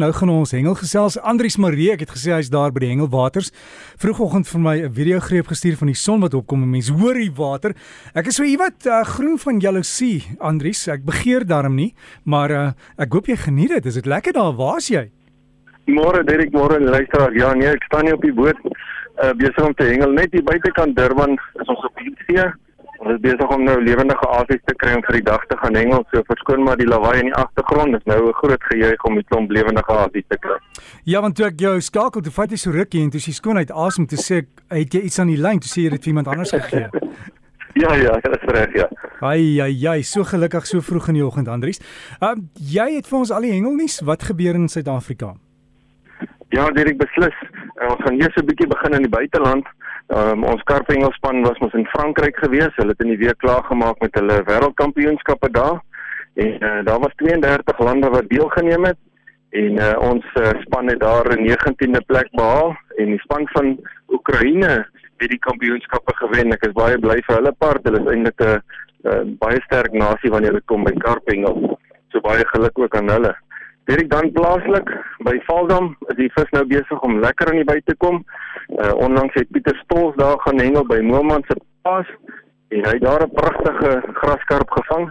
Nou gaan ons hengel gesels. Andrius Marie, ek het gesê hy's daar by die hengelwaters. Vroegoggend vir my 'n video greep gestuur van die son wat opkom en mense hoor die water. Ek is so iewat uh, groen van jaloesie, Andrius. Ek begeer daarom nie, maar uh, ek hoop jy geniet dit. Is dit lekker daar? Waar's jy? Môre Derek, môre luisteraar. Ja, nee, ek staan hier op die boot uh, besig om te hengel net hier buitekant Durban. Is ons die see Ons is besig om nou lewendige aasies te kry om vir die dag te gaan hengel. So verskoon maar die lawaai in die agtergrond. Dit is nou 'n groot gejuig om die klomp lewendige aasies te kry. Ja, want toe ek jou skakel, toe vat jy so rukkie en toe sy skoon uit asem te sê, het jy iets aan die lyn? Toe sê jy dit vir iemand anders gegee. ja, ja, dit is reg, ja. Ai, ai, ai, so gelukkig so vroeg in die oggend, Andries. Ehm um, jy het vir ons al die hengelnuus. Wat gebeur in Suid-Afrika? Ja, Dirk beslis. Uh, ons gaan eers 'n bietjie begin in die buiteland. Um, ons karpengelspan was mos in Frankryk gewees. Hulle het in die week klaar gemaak met hulle wêreldkampioenskappe daar. En uh, daar was 32 lande wat deelgeneem het en uh, ons uh, span het daar 'n 19de plek behaal en die span van Oekraïne het die kampioenskappe gewen. Ek is baie bly vir hulle part. Hulle is eintlik 'n uh, baie sterk nasie wanneer dit kom by karpengel. So baie geluk ook aan hulle. Dirk dan plaaslik by Valdam is die vis nou besig om lekker aan die by te kom. Uh onlangs het Pieter Stols daar gaan hengel by Moelman se plaas en hy het daar 'n pragtige graskarp gevang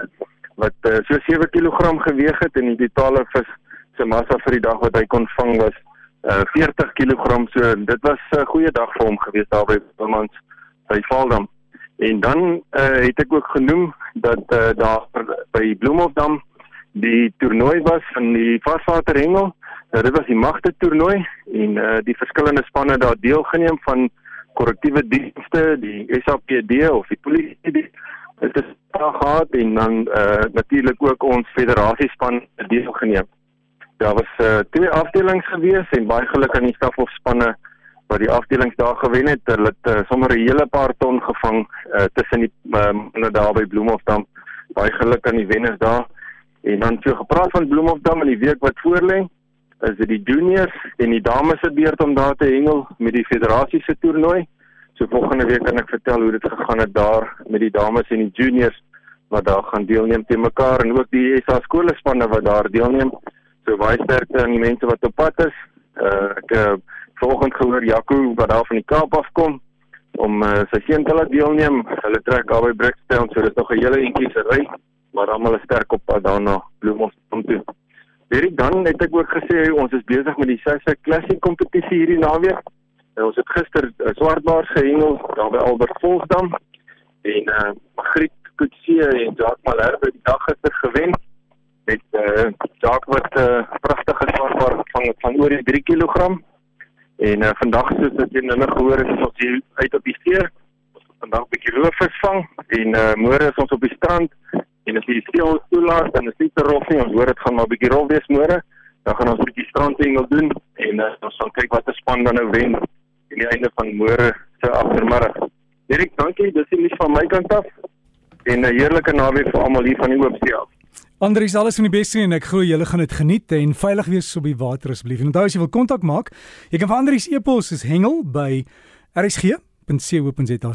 wat uh, so 7 kg geweg het en die totale vis se massa vir die dag wat hy kon vang was uh 40 kg. So dit was 'n goeie dag vir hom gewees daar by Moelman by Valdam. En dan uh het ek ook genoem dat uh daar by Bloemhofdam die toernooi was van die vaswaterhengel. Nou dit was die magte toernooi en uh die verskillende spanne daar deelgeneem van korrektiewe dienste, die SAPD of die polisie. Dit is daar gehad en dan uh natuurlik ook ons federasiespan deelgeneem. Daar was uh twee afdelings gewees en baie geluk aan die stafhofspanne wat die afdelings daar gewen het. Hulle het uh, sommer 'n hele paar ton gevang uh tussen die uh, daar by Bloemhofdam. Baie geluk aan die wenners daar. En dan so gepraat van Bloemhofdam in die week wat voorlê, is dit die juniors en die dames se beurt om daar te hengel met die federasie se toernooi. So volgende week kan ek vertel hoe dit gegaan het daar met die dames en die juniors wat daar gaan deelneem te mekaar en ook die SA skoolspanne wat daar deelneem. So baie sterkte aan die mense wat op pad is. Uh, ek uh, vanoggend gehoor Jaco wat daar van die Kaap af kom om uh, sy seun te laat deelneem. Hulle trek albei Brixton, so dis nog 'n hele entjie se ry maar almal is sterk op pad daarna Bloemfontein toe. Hierdie dan het ek ook gesê ons is besig met die Sasa Classic kompetisie hierdie naweek. En ons het gister uh, swartbaars gehengel daar by Albert Volksdam en uh Griet Kutsie en Jacques Malherbe die dag gister gewen met uh Jacques wat 'n uh, pragtige swartbaar gevang het van oor die 3 kg. En uh vandag soos dit jy nou gehoor het, is ons hier uit op die see. Ons vandag 'n bietjie roofvis vang en uh môre is ons op die strand En as jy ons toelaat dan is dit te rof nie. Ons hoor dit gaan maar 'n bietjie rof wees môre. Dan gaan ons 'n bietjie strandhengel doen en uh, ons gaan kyk wat se span dan nou wen in die einde van môre se agtermiddag. Dirk, dankie. Dis nie van my kant af. En 'n heerlike naweek vir almal hier van die Oopsee af. Andries, alles van die beste en ek glo julle gaan dit geniet en veilig wees op die water asseblief. En onthou as jy wil kontak maak, jy kan vir Andries e-pos is hengel by rsg.co.za